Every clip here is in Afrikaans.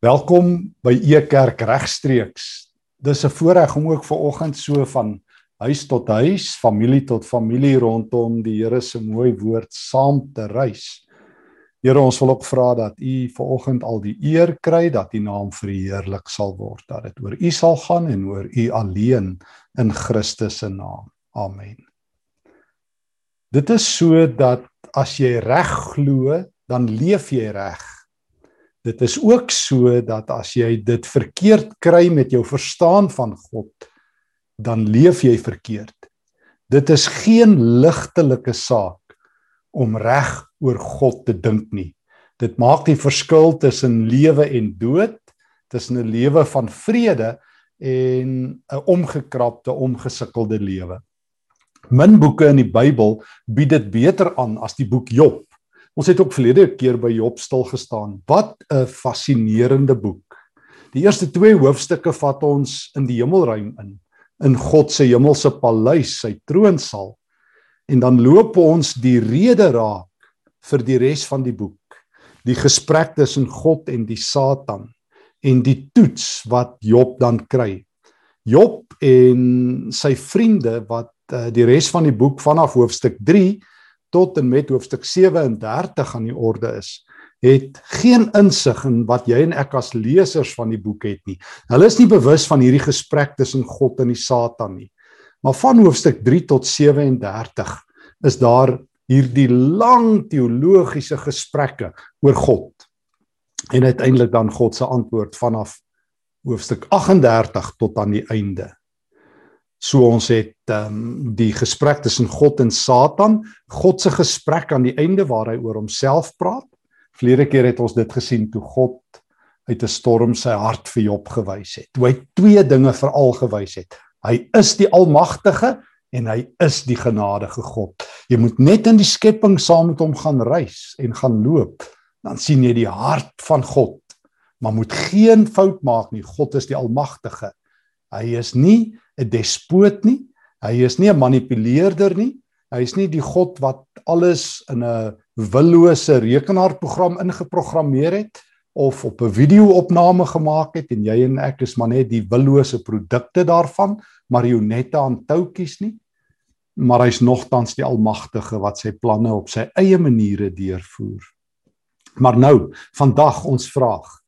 Welkom by Ekerk regstreeks. Dis 'n voorreg om ook ver oggend so van huis tot huis, familie tot familie rondom die Here se mooi woord saam te reis. Here, ons wil ook vra dat U ver oggend al die eer kry dat U naam verheerlik sal word, dat dit oor U sal gaan en oor U alleen in Christus se naam. Amen. Dit is so dat as jy reg glo, dan leef jy reg Dit is ook so dat as jy dit verkeerd kry met jou verstaan van God, dan leef jy verkeerd. Dit is geen ligtelike saak om reg oor God te dink nie. Dit maak die verskil tussen lewe en dood, tussen 'n lewe van vrede en 'n omgekrapte, omgesukkelde lewe. Min boeke in die Bybel bied dit beter aan as die boek Job. Ons het ook verlede keer by Job stil gestaan. Wat 'n fascinerende boek. Die eerste 2 hoofstukke vat ons in die hemelruim in, in God se hemelse paleis, sy troonsaal. En dan loop ons die rede raak vir die res van die boek. Die gesprek tussen God en die Satan en die toets wat Job dan kry. Job en sy vriende wat uh, die res van die boek vanaf hoofstuk tot en met hoofstuk 37 aan die orde is, het geen insig in wat jy en ek as lesers van die boek het nie. Hulle is nie bewus van hierdie gesprek tussen God en die Satan nie. Maar van hoofstuk 3 tot 37 is daar hierdie lang teologiese gesprekke oor God. En uiteindelik dan God se antwoord vanaf hoofstuk 38 tot aan die einde. So ons het ehm um, die gesprek tussen God en Satan, God se gesprek aan die einde waar hy oor homself praat. Vlere keer het ons dit gesien toe God uit 'n storm sy hart vir Job gewys het. Toe hy twee dinge veral gewys het. Hy is die almagtige en hy is die genadige God. Jy moet net in die skepping saam met hom gaan reis en gaan loop, dan sien jy die hart van God. Maar moet geen fout maak nie. God is die almagtige. Hy is nie 'n despoot nie. Hy is nie 'n manipuleerder nie. Hy is nie die God wat alles in 'n willose rekenaarprogram ingeprogrammeer het of op 'n video-opname gemaak het en jy en ek is maar net die willose produkte daarvan, marionette aan toutjies nie. Maar hy's nogtans die almagtige wat sy planne op sy eie maniere deurvoer. Maar nou, vandag ons vraag: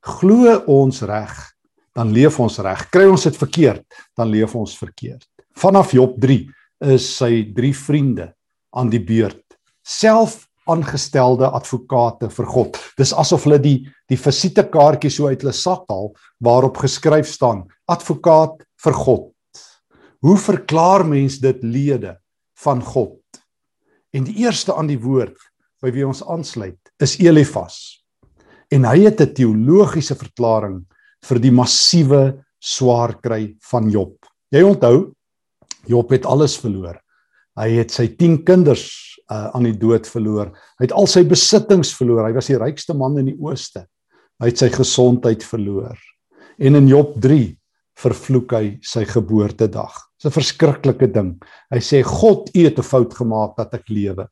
Glo ons reg dan leef ons reg. Kry ons dit verkeerd, dan leef ons verkeerd. Vanaf Job 3 is sy drie vriende aan die beurt. Self aangestelde advokate vir God. Dis asof hulle die die visitekaartjie so uit hulle sak haal waarop geskryf staan advokaat vir God. Hoe verklaar mens dit lede van God? En die eerste aan die woord by wie ons aansluit is Elifas. En hy het 'n teologiese verklaring vir die massiewe swaar kry van Job. Jy onthou Job het alles verloor. Hy het sy 10 kinders uh, aan die dood verloor. Hy het al sy besittings verloor. Hy was die rykste man in die ooste. Hy het sy gesondheid verloor. En in Job 3 vervloek hy sy geboortedag. Dis 'n verskriklike ding. Hy sê God, U het 'n fout gemaak dat ek lewe.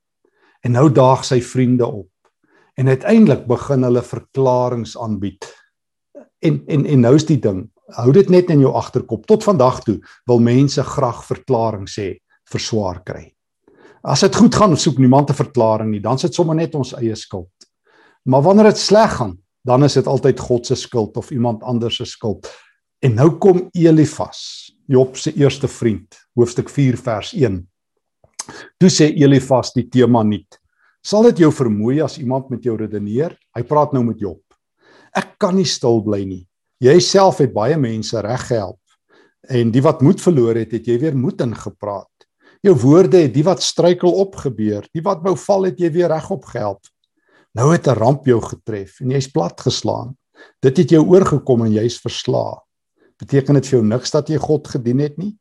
En nou daag sy vriende op. En uiteindelik begin hulle verklaringe aanbied En en en nou is die ding, hou dit net in jou agterkop. Tot vandag toe wil mense graag verklaring sê vir swaar kry. As dit goed gaan, soek niemand 'n verklaring nie, dan is dit sommer net ons eie skuld. Maar wanneer dit sleg gaan, dan is dit altyd God se skuld of iemand anders se skuld. En nou kom Elifas, Job se eerste vriend, hoofstuk 4 vers 1. Toe sê Elifas die tema nie. Sal dit jou vermoei as iemand met jou redeneer? Hy praat nou met Job. Ek kan nie stil bly nie. Jy self het baie mense reggehelp. En die wat moed verloor het, het jy weer moed ingepraat. Jou woorde het die wat struikel opgebeur, die wat wou val het jy weer regop gehelp. Nou het 'n ramp jou getref en jy's plat geslaan. Dit het jou oorgekom en jy's verslaa. Beteken dit vir jou niks dat jy God gedien het nie?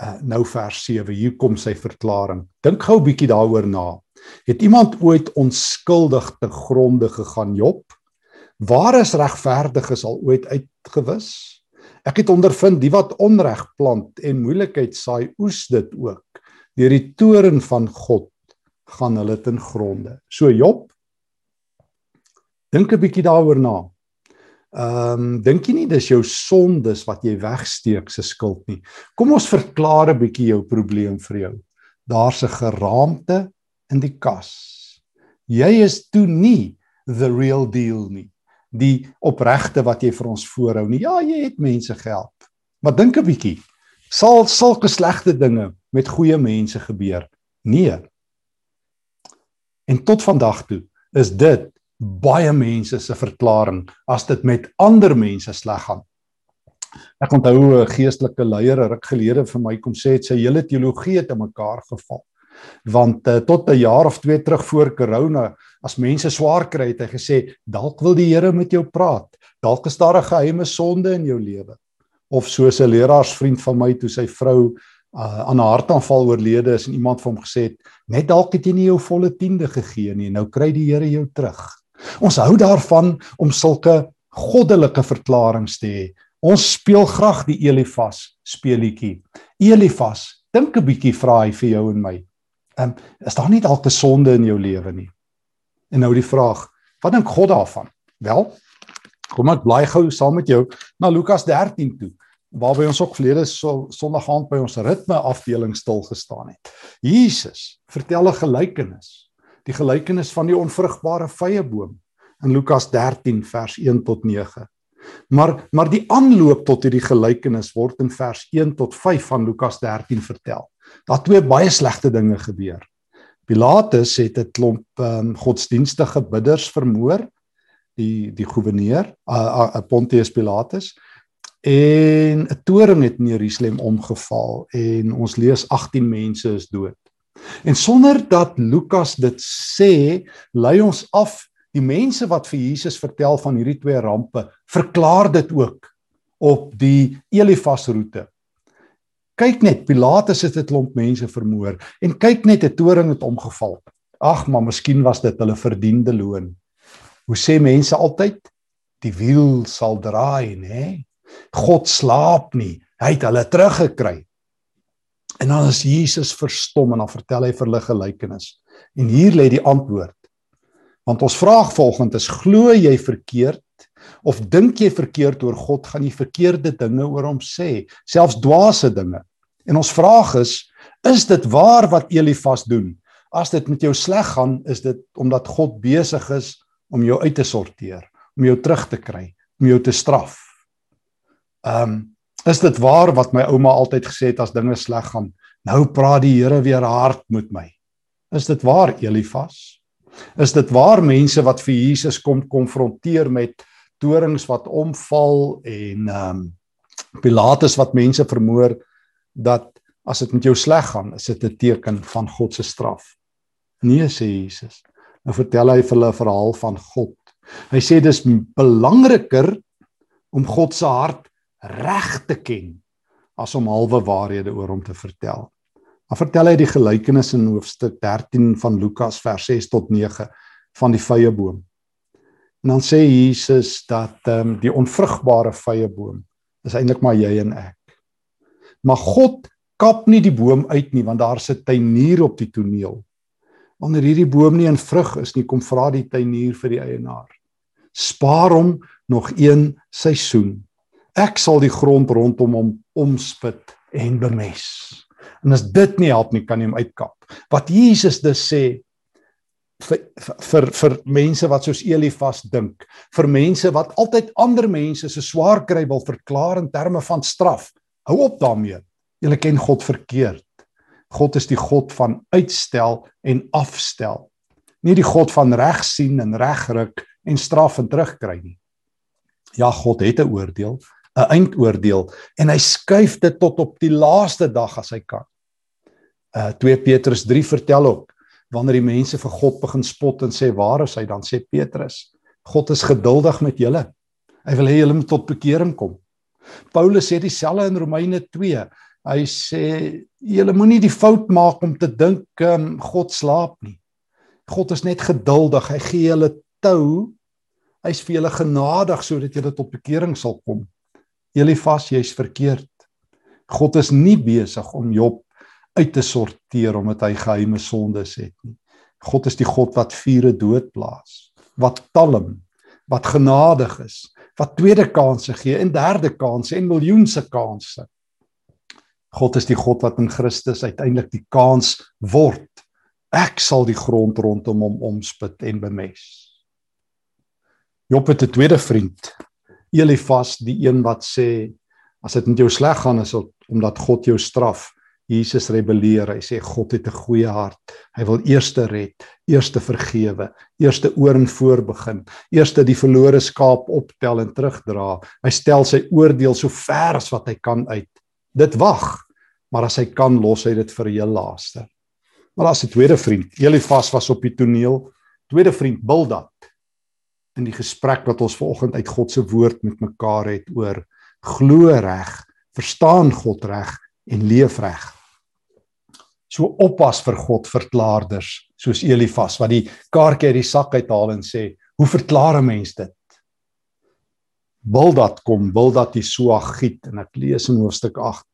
Uh, nou vers 7, hier kom sy verklaring. Dink gou 'n bietjie daaroor na. Het iemand ooit onskuldig te gronde gegaan, Job? Waar is regverdiges al ooit uitgewis? Ek het ondervind die wat onreg plant en moeilikheid saai, oes dit ook. Deur die toren van God gaan hulle ten gronde. So Job, dink 'n bietjie daaroor na. Ehm um, dink jy nie dis jou sondes wat jy wegsteek se skuld nie. Kom ons verklaar 'n bietjie jou probleem vir jou. Daar's 'n geraamte in die kas. Jy is toe nie the real deal nie. Die opregte wat jy vir ons voorhou nie. Ja, jy het mense gehelp. Maar dink 'n bietjie. Sal sulke slegte dinge met goeie mense gebeur? Nee. En tot vandag toe is dit baie mense se verklaring as dit met ander mense sleg gaan. Ek onthou 'n geestelike leier ruk gelede vir my kom sê het sy hele teologie het in mekaar geval. Want uh, tot 'n jaar of 2 terug voor corona, as mense swaar kry het hy gesê dalk wil die Here met jou praat. Dalk is daar 'n geheime sonde in jou lewe. Of soos 'n leraarsvriend van my toe sy vrou uh, aan 'n hartaanval oorlede is en iemand vir hom gesê het net dalk het jy nie jou volle tiende gegee nie, nou kry die Here jou terug. Ons hou daarvan om sulke goddelike verklaringe te hê. Ons speel graag die Elifas speelietjie. Elifas, dink 'n bietjie vra hy vir jou en my. Ehm um, is daar nie dalk 'n sonde in jou lewe nie? En nou die vraag, wat dink God daarvan? Wel, kom ek bly gou saam met jou na Lukas 13 toe waarby ons ook verlede Sondag aand by ons ritme afdeling stil gestaan het. Jesus vertel 'n gelykenis die gelykenis van die onvrugbare vyeboom in Lukas 13 vers 1 tot 9. Maar maar die aanloop tot hierdie gelykenis word in vers 1 tot 5 van Lukas 13 vertel. Daar twee baie slegte dinge gebeur. Pilatus het 'n klomp um, godsdienstige bidders vermoor, die die goewerneur, uh, uh, Pontius Pilatus en 'n toring het in Jerusalem omgeval en ons lees 18 mense is dood. En sonder dat Lukas dit sê, lei ons af die mense wat vir Jesus vertel van hierdie twee rampe, verklaar dit ook op die Elifas roete. Kyk net, Pilatus het 'n klomp mense vermoor en kyk net 'n toring het omgeval. Ag, maar miskien was dit hulle verdiende loon. Hoe sê mense altyd? Die wiel sal draai, nê? God slaap nie. Hy het hulle teruggekry. En dan is Jesus verstom en dan vertel hy vir hulle gelykenis. En hier lê die antwoord. Want ons vraag volgend is glo jy verkeerd of dink jy verkeerd oor God gaan jy verkeerde dinge oor hom sê, selfs dwaase dinge. En ons vraag is is dit waar wat Elifas doen? As dit met jou sleg gaan, is dit omdat God besig is om jou uit te sorteer, om jou terug te kry, om jou te straf. Ehm um, Is dit waar wat my ouma altyd gesê het as dinge sleg gaan? Nou praat die Here weer hard met my. Is dit waar Elifas? Is dit waar mense wat vir Jesus kom konfronteer met torings wat omval en ehm um, Pilatus wat mense vermoor dat as dit met jou sleg gaan, is dit 'n teken van God se straf? Nee sê Jesus. Nou vertel hy vir hulle 'n verhaal van God. Hy sê dis belangriker om God se hart reg te ken as om halwe waarhede oor hom te vertel. Dan vertel hy die gelykenis in hoofstuk 13 van Lukas vers 6 tot 9 van die vrye boom. En dan sê Jesus dat ehm um, die onvrugbare vrye boom is eintlik maar jy en ek. Maar God kap nie die boom uit nie want daar sit tuinier op die toneel. Wanneer hierdie boom nie in vrug is nie, kom vra die tuinier vir die eienaar. Spaar hom nog een seisoen ek sal die grond rondom hom omspit en bemes. En as dit nie help nie, kan jy hom uitkap. Wat Jesus dus sê vir vir vir mense wat soos Elifas dink, vir mense wat altyd ander mense se swaar kry wil verklaar in terme van straf. Hou op daarmee. Jy ken God verkeerd. God is die God van uitstel en afstel. Nie die God van reg sien en regruk en straf en terugkry nie. Ja, God het 'n oordeel, 'n eindoordeel en hy skuif dit tot op die laaste dag as hy kan. Uh 2 Petrus 3 vertel ook wanneer die mense vir God begin spot en sê waar is hy dan sê Petrus God is geduldig met julle. Hy wil hê julle moet tot bekering kom. Paulus sê dieselfde in Romeine 2. Hy sê julle moenie die fout maak om te dink um, God slaap nie. God is net geduldig. Hy gee julle tou. Hy's vir julle genadig sodat julle tot bekering sal kom. Elifas, jy's verkeerd. God is nie besig om Job uit te sorteer omdat hy geheime sondes het nie. God is die God wat vure doodblaas, wat talm, wat genadig is, wat tweede kansse gee en derde kansse en miljoense kansse. God is die God wat in Christus uiteindelik die kans word. Ek sal die grond rondom hom omspit en bemes. Job het 'n tweede vriend, Elifas, die een wat sê as dit met jou sleg gaan is omdat God jou straf. Jesus rebelleer. Hy sê God het 'n goeie hart. Hy wil eerste red, eerste vergewe, eerste oor en voor begin, eerste die verlore skaap optel en terugdra. Hy stel sy oordeel so ver as wat hy kan uit. Dit wag, maar as hy kan los hy dit vir heel laaste. Maar daar's 'n tweede vriend. Elifas was op die toneel. Tweede vriend Bildad. In die gesprek wat ons vanoggend uit God se woord met mekaar het oor glo reg, verstaan God reg en leef reg so oppas vir God verklaarders soos Elifas wat die kaartjie uit die sak uithaal en sê hoe verklaar 'n mens dit? Bildad kom Bildad die Suagit en ek lees in hoofstuk 8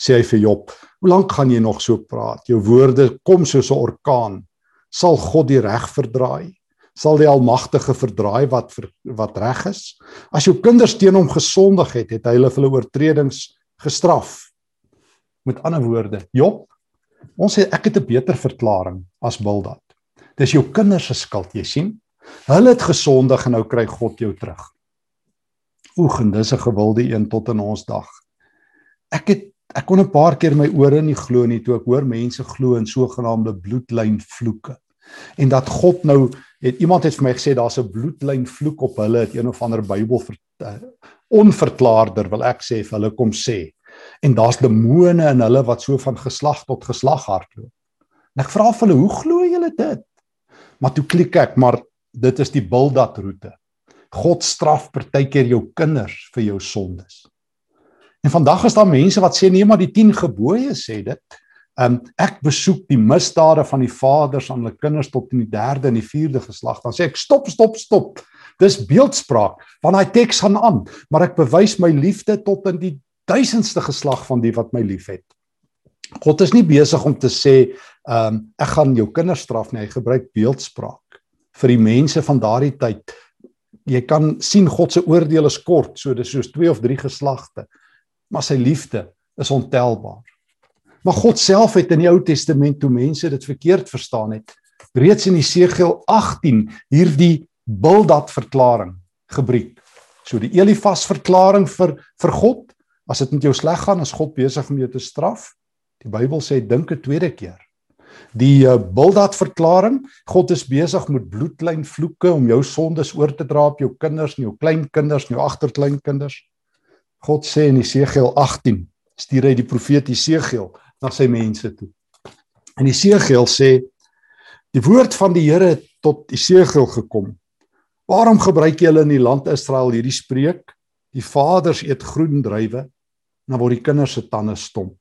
sê hy vir Job hoe lank gaan jy nog so praat? Jou woorde kom soos 'n orkaan. Sal God die reg verdraai? Sal die almagtige verdraai wat ver, wat reg is? As jou kinders teen hom gesondig het het hy hulle vir hulle oortredings gestraf. Met ander woorde Job Ons sê ek het 'n beter verklaring as Bildad. Dis jou kinders se skuld, jy sien? Hulle het gesondig en nou kry God jou terug. Oeg, en dis 'n gewilde een tot in ons dag. Ek het ek kon 'n paar keer my ore nie glo nie toe ek hoor mense glo in sogenaamde bloedlyn vloeke. En dat God nou het iemand het vir my gesê daar's 'n bloedlyn vloek op hulle, het een of ander Bybel ver, uh, onverklaarder wil ek sê vir hulle kom sê en daar's demone in hulle wat so van geslag tot geslag hardloop. En ek vra vir hulle, hoe glo julle dit? Maar toe klik ek, maar dit is die Bildad roete. God straf partykeer jou kinders vir jou sondes. En vandag is daar mense wat sê nee, maar die 10 gebooie sê dit. Um ek besoek die misdade van die vaders aan hulle kinders tot in die 3de en die 4de geslag. Dan sê ek stop, stop, stop. Dis beeldspraak want daai teks gaan aan, maar ek bewys my liefde tot in die duisendste geslag van die wat my liefhet. God is nie besig om te sê, ehm um, ek gaan jou kinders straf nie. Hy gebruik beeldspraak vir die mense van daardie tyd. Jy kan sien God se oordeel is kort, so dis soos 2 of 3 geslagte. Maar sy liefde is ontelbaar. Maar God self het in die Ou Testament toe mense dit verkeerd verstaan het, reeds in Jesegiel 18 hierdie Bildad verklaring gebruik. So die Elifas verklaring vir vir God As dit met jou sleg gaan, is God besig om jou te straf. Die Bybel sê dink 'n tweede keer. Die uh, Bildad verklaring, God is besig met bloedlyn vloeke om jou sondes oor te dra op jou kinders en jou kleinkinders en jou agterkleinkinders. God sê in Jesegiel 18, stuur hy die profeet Jesegiel na sy mense toe. En Jesegiel sê die woord van die Here tot Jesegiel gekom. Waarom gebruik jy hulle in die land Israel hierdie spreek? Die vaders eet groen druiwe dan word die kinders se tande stomp.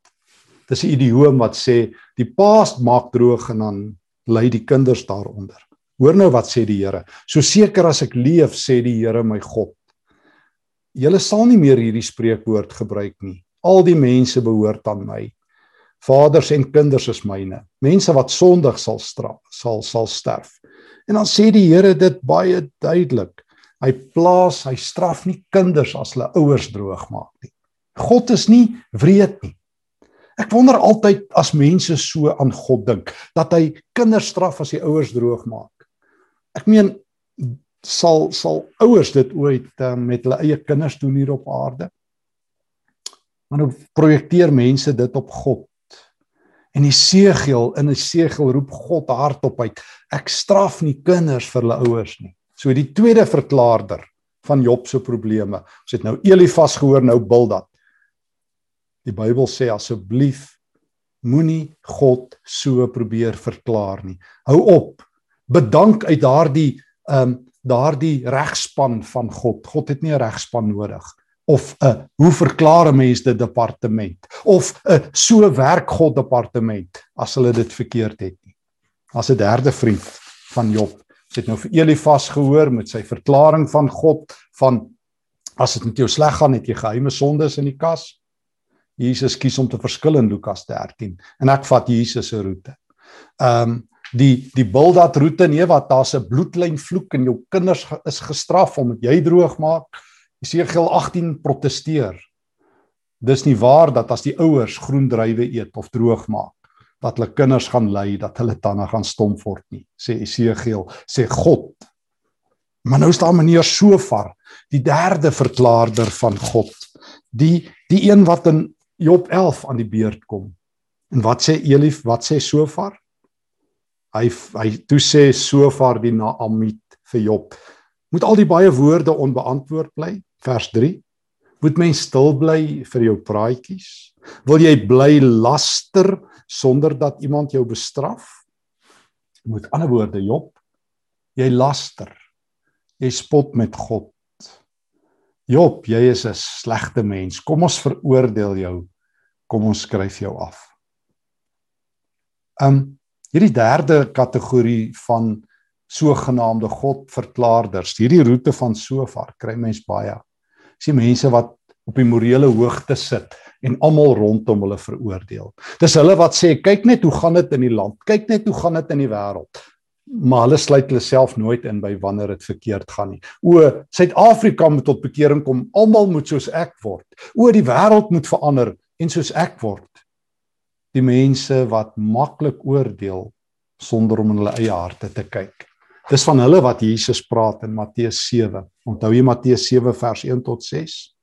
Dis 'n idioom wat sê die paas maak droog en dan lê die kinders daaronder. Hoor nou wat sê die Here. So seker as ek leef, sê die Here my God. Julle sal nie meer hierdie spreekwoord gebruik nie. Al die mense behoort aan my. Vaders en kinders is myne. Mense wat sondig sal straf, sal sal sterf. En dan sê die Here dit baie duidelik. Hy plaas, hy straf nie kinders as hulle ouers droog maak nie. God is nie wreed nie. Ek wonder altyd as mense so aan God dink dat hy kinders straf as die ouers droog maak. Ek meen sal sal ouers dit ooit um, met hulle eie kinders doen hier op aarde? Maar nou projekteer mense dit op God. En Esegiel in Esegiel roep God hardop uit: Ek straf nie kinders vir hulle ouers nie. So die tweede verklaarder van Job se probleme. Ons het nou Elifas gehoor, nou Bildad. Die Bybel sê asseblief moenie God so probeer verklaar nie. Hou op. Bedank uit daardie ehm um, daardie regspan van God. God het nie 'n regspan nodig of 'n hoe verklaar 'n mens dit departement of 'n so werk God departement as hulle dit verkeerd het nie. As 'n derde vriend van Job, ons het nou vir Elifas gehoor met sy verklaring van God van as dit met jou sleg gaan, het jy geheime sondes in die kas. Jesus kies om te verskil in Lukas 13 en ek vat Jesus se roete. Ehm um, die die Bildad roete nee wat daar's 'n bloedlyn vloek en jou kinders is gestraf omdat jy droog maak. Esegiel 18 protesteer. Dis nie waar dat as die ouers groen druiwe eet of droog maak dat hulle kinders gaan ly dat hulle tande gaan stomp word nie sê Esegiel sê God maar nou staan meneer Sofar die derde verklaarder van God die die een wat in Job 11 aan die beurt kom en wat sê Elif wat sê Sofar hy hy toe sê Sofar die Naamit vir Job moet al die baie woorde onbeantwoord bly vers 3 moet mens stil bly vir jou praatjies wil jy bly laster sonder dat iemand jou bestraf. Met ander woorde, Job, jy laster. Jy spot met God. Job, jy is 'n slegte mens. Kom ons veroordeel jou. Kom ons skryf jou af. Um hierdie derde kategorie van sogenaamde godverklaarders, hierdie roete van Sofar kry mens baie. Dis mense wat op die morele hoogte sit en almal rondom hulle veroordeel. Dis hulle wat sê kyk net hoe gaan dit in die land, kyk net hoe gaan dit in die wêreld. Maar hulle sluit hulle self nooit in by wanneer dit verkeerd gaan nie. O, Suid-Afrika moet tot bekering kom, almal moet soos ek word. O, die wêreld moet verander en soos ek word. Die mense wat maklik oordeel sonder om in hulle eie harte te kyk. Dis van hulle wat Jesus praat in Matteus 7. Onthou jy Matteus 7 vers 1 tot 6?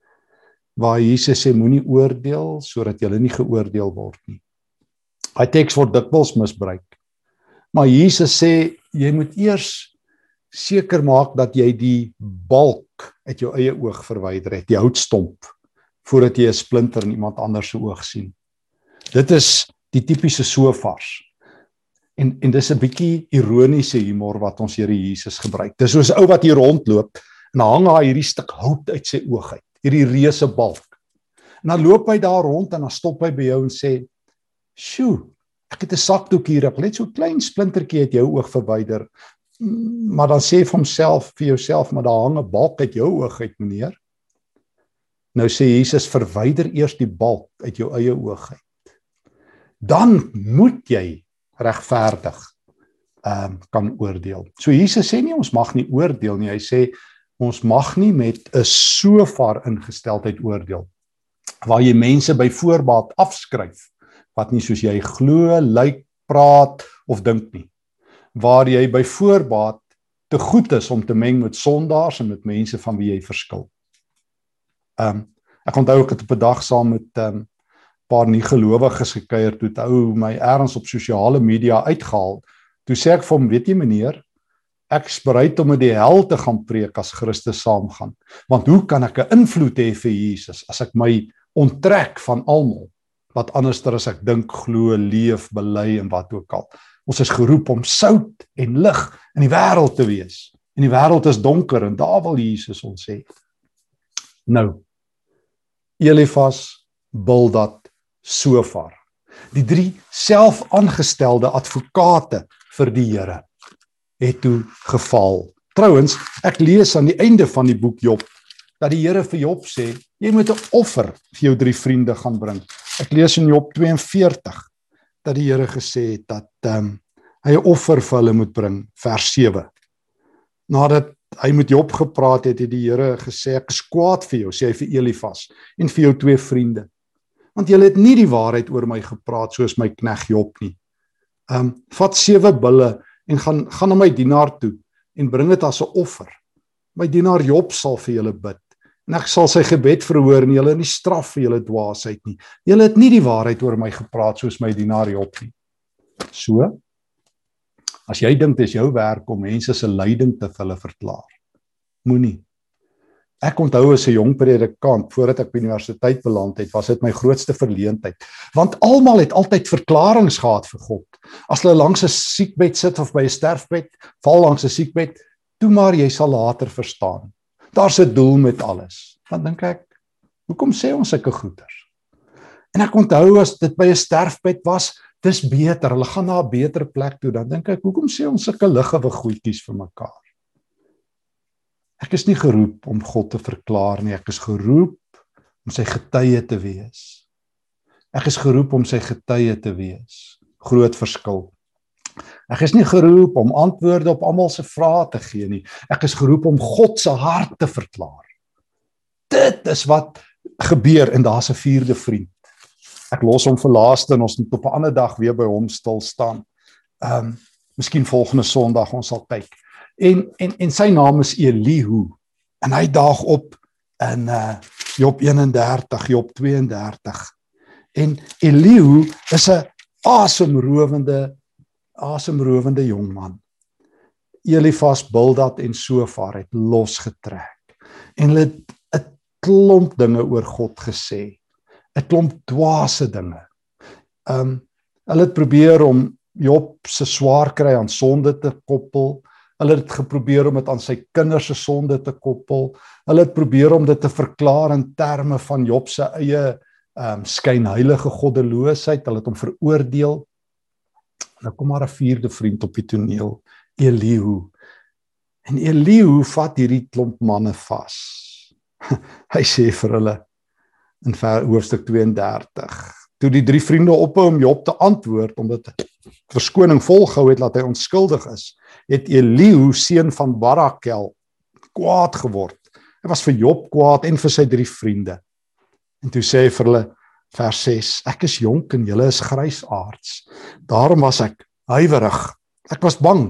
waar Jesus sê moenie oordeel sodat jy nie geoordeel word nie. Hy teks word dikwels misbruik. Maar Jesus sê jy moet eers seker maak dat jy die balk uit jou eie oog verwyder het, die houtstomp voordat jy 'n splinter in iemand anders se oog sien. Dit is die tipiese sofars. En en dis 'n bietjie ironiese humor wat ons Here Jesus gebruik. Dis soos 'n ou wat hier rondloop en hang hy hierdie stuk hout uit sy oog uit hierdie reuse balk. En dan loop hy daar rond en dan stop hy by jou en sê: "Sjoe, ek het 'n sakdoek hier, ek net so klein splintertjie uit jou oog verwyder." Maar dan sê vir homself vir jouself, "Maar daar hang 'n balk uit jou oog uit, meneer." Nou sê Jesus: "Verwyder eers die balk uit jou eie oog uit. Dan moet jy regverdig ehm um, kan oordeel." So Jesus sê nie ons mag nie oordeel nie. Hy sê ons mag nie met 'n so ver ingesteldheid oordeel waar jy mense by voorbaat afskryf wat nie soos jy glo, lyk, praat of dink nie. Waar jy by voorbaat te goed is om te meng met sondaars en met mense van wie jy verskil. Ehm um, ek onthou ek het op 'n dag saam met 'n um, paar nie gelowiges gekuier toe toe my erns op sosiale media uitgehaal. Toe sê ek vir hom, weet jy meneer, ek is bereid om met die hel te gaan preek as Christus saamgaan. Want hoe kan ek 'n invloed hê vir Jesus as ek my onttrek van almal wat anderster as ek dink, glo, leef, bely en wat ook al. Ons is geroep om sout en lig in die wêreld te wees. En die wêreld is donker en daar wil Jesus ons sê. Nou. Elifas, Bildad, Sofar. Die drie selfaangestelde advokate vir die Here het toe geval. Trouwens, ek lees aan die einde van die boek Job dat die Here vir Job sê, jy moet 'n offer vir jou drie vriende gaan bring. Ek lees in Job 42 dat die Here gesê het dat ehm um, hy 'n offer vir hulle moet bring, vers 7. Nadat hy met Job gepraat het, het die Here gesê ek is kwaad vir jou, sê hy vir Elifas en vir jou twee vriende. Want julle het nie die waarheid oor my gepraat soos my knegg Job nie. Ehm um, vat sewe bulle en gaan gaan na my dienaar toe en bring dit as 'n offer. My dienaar Job sal vir julle bid en ek sal sy gebed verhoor en julle nie straf vir julle dwaasheid nie. Julle het nie die waarheid oor my gepraat soos my dienaar Job nie. So as jy dink dit is jou werk om mense se lyding te hulle verklaar, moenie Ek onthou as 'n jong predikant voordat ek by universiteit beland het, was dit my grootste verleentheid. Want almal het altyd verklaringe gehad vir God. As hulle langs 'n siekbed sit of by 'n sterfbed, val langs 'n siekbed, toe maar jy sal later verstaan. Daar's 'n doel met alles. Dan dink ek, hoekom sê ons sulke goeters? En ek onthou as dit by 'n sterfbed was, dis beter, hulle gaan na 'n beter plek toe. Dan dink ek, hoekom sê ons sulke ligge goedjies vir mekaar? Ek is nie geroep om God te verklaar nie, ek is geroep om sy getuie te wees. Ek is geroep om sy getuie te wees. Groot verskil. Ek is nie geroep om antwoorde op almal se vrae te gee nie. Ek is geroep om God se hart te verklaar. Dit is wat gebeur en daar's 'n vierde vriend. Ek los hom vir laaste en ons moet op 'n ander dag weer by hom stil staan. Ehm um, miskien volgende Sondag ons sal kyk. En en en sy naam is Elihu en hy daag op in uh Job 31, Job 32. En Elihu is 'n asemrowende asemrowende jong man. Elifas, Bildad en Sofar het losgetrek. En hulle 'n klomp dinge oor God gesê. 'n Klomp dwaase dinge. Um hulle het probeer om Job se swaar kry aan sonde te koppel. Hulle het geprobeer om dit aan sy kinders se sonde te koppel. Hulle het probeer om dit te verklaar in terme van Job se eie ehm um, skynheilige goddeloosheid. Hulle het hom veroordeel. Nou kom maar 'n vierde vriend op die toneel, Elihu. En Elihu vat hierdie klomp manne vas. Hy sê vir hulle in hoofstuk 32. Toe die drie vriende ophou om Job te antwoord omdat verskoning volgehou het dat hy onskuldig is, het Elihu seun van Barakel kwaad geword. Hy was vir Job kwaad en vir sy drie vriende. En toe sê hy vir hulle vers 6: Ek is jonk en julle is grysaards. Daarom was ek huiwerig. Ek was bang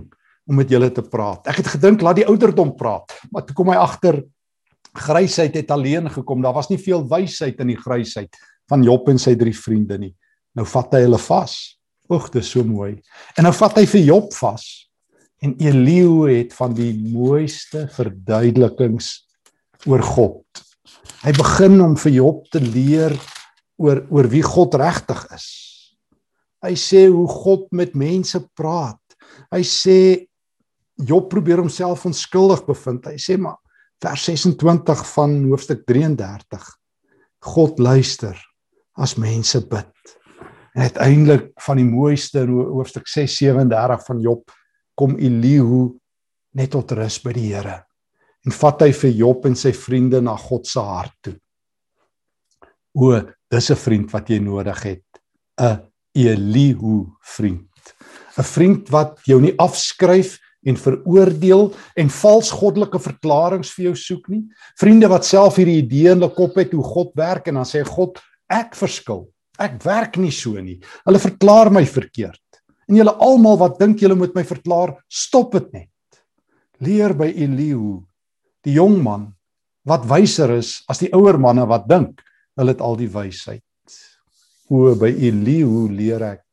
om met julle te praat. Ek het gedink laat die ouderdom praat, maar toe kom hy agter grysheid het alleen gekom. Daar was nie veel wysheid in die grysheid van Job en sy drie vriende nie. Nou vat hy hulle vas. Oeg, dis so mooi. En nou vat hy vir Job vas. En Elihu het van die mooiste verduidelikings oor God. Hy begin om vir Job te leer oor oor wie God regtig is. Hy sê hoe God met mense praat. Hy sê Job probeer homself onskuldig bevind. Hy sê maar vers 26 van hoofstuk 33. God luister as mense bid. En uiteindelik van die mooiste in hoofstuk 6:37 van Job kom Elihu net tot rus by die Here en vat hy vir Job en sy vriende na God se hart toe. O, dis 'n vriend wat jy nodig het, 'n Elihu vriend. 'n Vriend wat jou nie afskryf en veroordeel en vals goddelike verklaringe vir jou soek nie. Vriende wat self hierdie idee in hulle kop het hoe God werk en dan sê God, ek verskil. Ek werk nie so nie. Hulle verklaar my verkeerd. En julle almal wat dink julle moet my verklaar, stop dit net. Leer by Elihu die jong man wat wyser is as die ouer manne wat dink hulle het al die wysheid. O by Elihu leer ek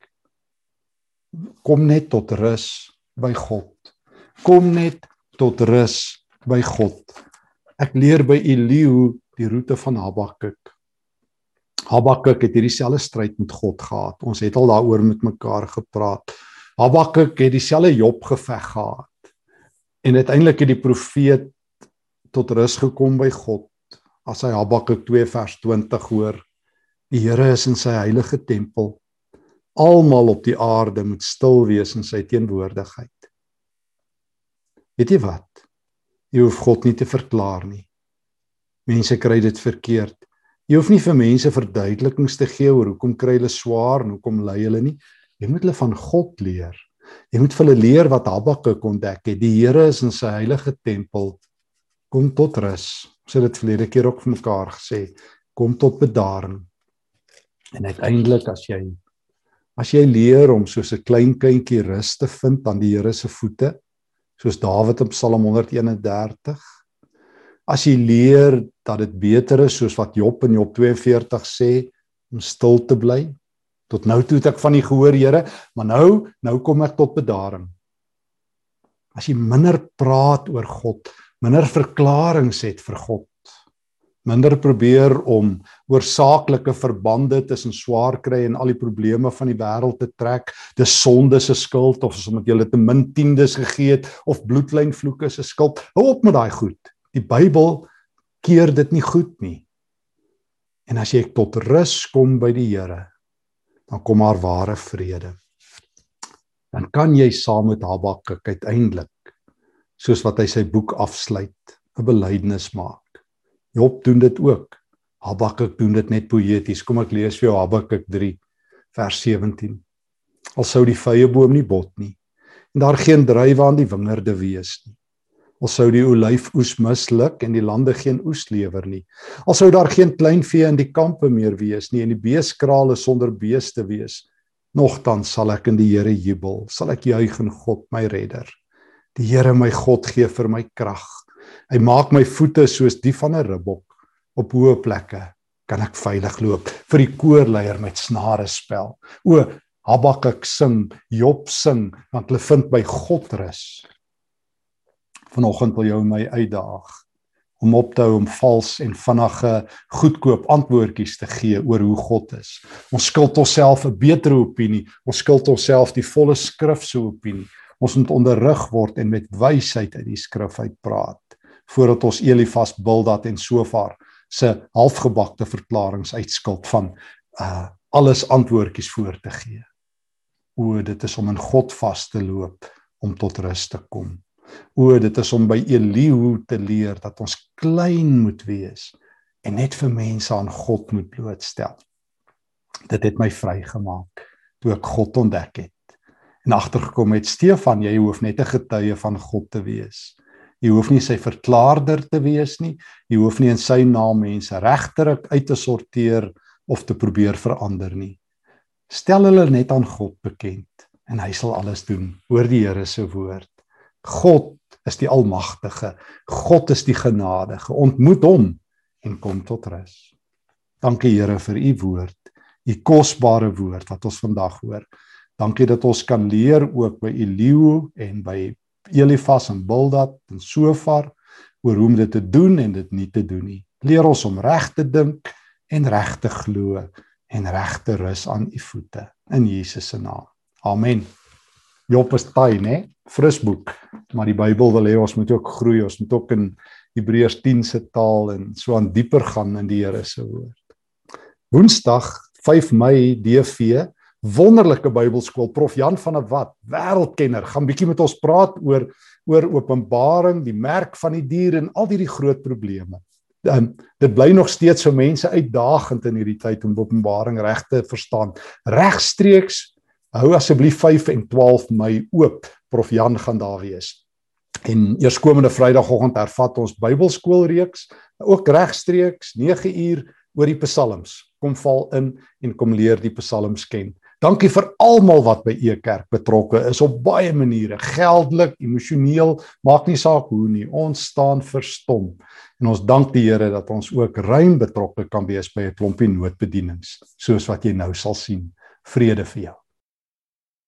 kom net tot rus by God. Kom net tot rus by God. Ek leer by Elihu die roete van Habakuk. Habakuk het hierdie selfde stryd met God gehad. Ons het al daaroor met mekaar gepraat. Habakuk het dieselfde Job geveg gehad. En uiteindelik het die profeet tot rus gekom by God as hy Habakuk 2 vers 20 hoor die Here is in sy heilige tempel almal op die aarde moet stil wees in sy teenwoordigheid weet jy wat? Jy hoef God nie te verklaar nie. Mense kry dit verkeerd. Jy hoef nie vir mense verduidelikings te gee oor hoekom kry hulle swaar en hoekom ly hulle nie. Jy moet hulle van God leer. Jy moet vir hulle leer wat Habakuk ontdek het. Die Here is in sy heilige tempel. Kom tot rus. Ons het dit verlede keer ook vir mekaar gesê, kom tot bedaring. En uiteindelik as jy as jy leer om soos 'n klein kindjie rus te vind aan die Here se voete, soos Dawid in Psalm 131, as jy leer dat dit beter is soos wat Job in Job 42 sê om stil te bly. Tot nou toe het ek van U gehoor, Here, maar nou nou kom ek tot bedaring. As jy minder praat oor God, minder verklaringe het vir God minder probeer om oorsaaklike verbande tussen swaar kry en al die probleme van die wêreld te trek. Dis sonde se skuld of omdat jy te min tiendes gegee het of bloedlyn vloeke se skuld. Hou op met daai goed. Die Bybel keer dit nie goed nie. En as jy tot rus kom by die Here dan kom maar ware vrede. Dan kan jy saam met Habakuk uiteindelik soos wat hy sy boek afsluit, 'n belydenis maak. Job doen dit ook. Habakuk doen dit net poëties. Kom ek lees vir jou Habakuk 3 vers 17. Al sou die vrye boom nie bot nie en daar geen druiwe aan die wingerde wees nie. Al sou die olyfoes misluk en die lande geen oes lewer nie. Al sou daar geen kleinvee in die kampe meer wees nie en die beeskrale sonder beeste wees. Nogtans sal ek in die Here jubel, sal ek juig in God my redder. Die Here my God gee vir my krag. Hy maak my voete soos die van 'n ribbok op hoë plekke kan ek veilig loop vir die koorleier met snare spel. O Habakuk sing, Job sing, want hulle vind by God rus. Vanoggend wil jou my uitdaag om op te hou om vals en vinnige goedkoop antwoordjies te gee oor hoe God is. Ons skuld onsself 'n beter opinie. Ons skuld onsself die volle skrif se opinie. Ons moet onderrig word en met wysheid uit die skrif uit praat voordat ons Elifas, Bildad en Sofar se halfgebakte verklaringe uitskuld van uh alles antwoordjies voor te gee. O, dit is om in God vas te loop om tot rus te kom. O, dit is om by Elihu te leer dat ons klein moet wees en net vir mense aan God moet blootstel. Dit het my vrygemaak toe ek God ontdek het. En agtergekom het Stefan, jy hoef net 'n getuie van God te wees. Jy hoef nie sy verklaarder te wees nie. Jy hoef nie in sy naam mense regterik uit te sorteer of te probeer verander nie. Stel hulle net aan God bekend en hy sal alles doen. Hoor die Here se woord. God is die almagtige. God is die genadige. Ontmoet hom en kom tot rus. Dankie Here vir u woord, u kosbare woord wat ons vandag hoor. Dankie dat ons kan leer ook by Eliu en by Elifas en Bildad en Sofar oor hoe om dit te doen en dit nie te doen nie. Leer ons om reg te dink en reg te glo en reg te rus aan u voete in Jesus se naam. Amen. Job is taai, né? Fris boek, maar die Bybel wil hê ons moet ook groei, ons moet ook in Hebreërs 10 se taal en so aan dieper gaan in die Here se woord. Woensdag 5 Mei DV wonderlike Bybelskool Prof Jan van der Walt, wêreldkenner, gaan bietjie met ons praat oor oor Openbaring, die merk van die dier en al hierdie groot probleme. Um, dit bly nog steeds vir mense uitdagend in hierdie tyd om Openbaring reg te verstaan. Regstreeks hou asseblief 5 en 12 Mei oop. Prof Jan gaan daar wees. En eerskomende Vrydagoggend hervat ons Bybelskoolreeks ook regstreeks 9 uur oor die Psalms. Kom val in en kom leer die Psalms ken. Dankie vir almal wat by e kerk betrokke is op baie maniere, geldelik, emosioneel, maak nie saak hoe nie. Ons staan verstom. En ons dank die Here dat ons ook ruim betrokke kan wees by 'n klompie noodbedienings, soos wat jy nou sal sien. Vrede vir jou.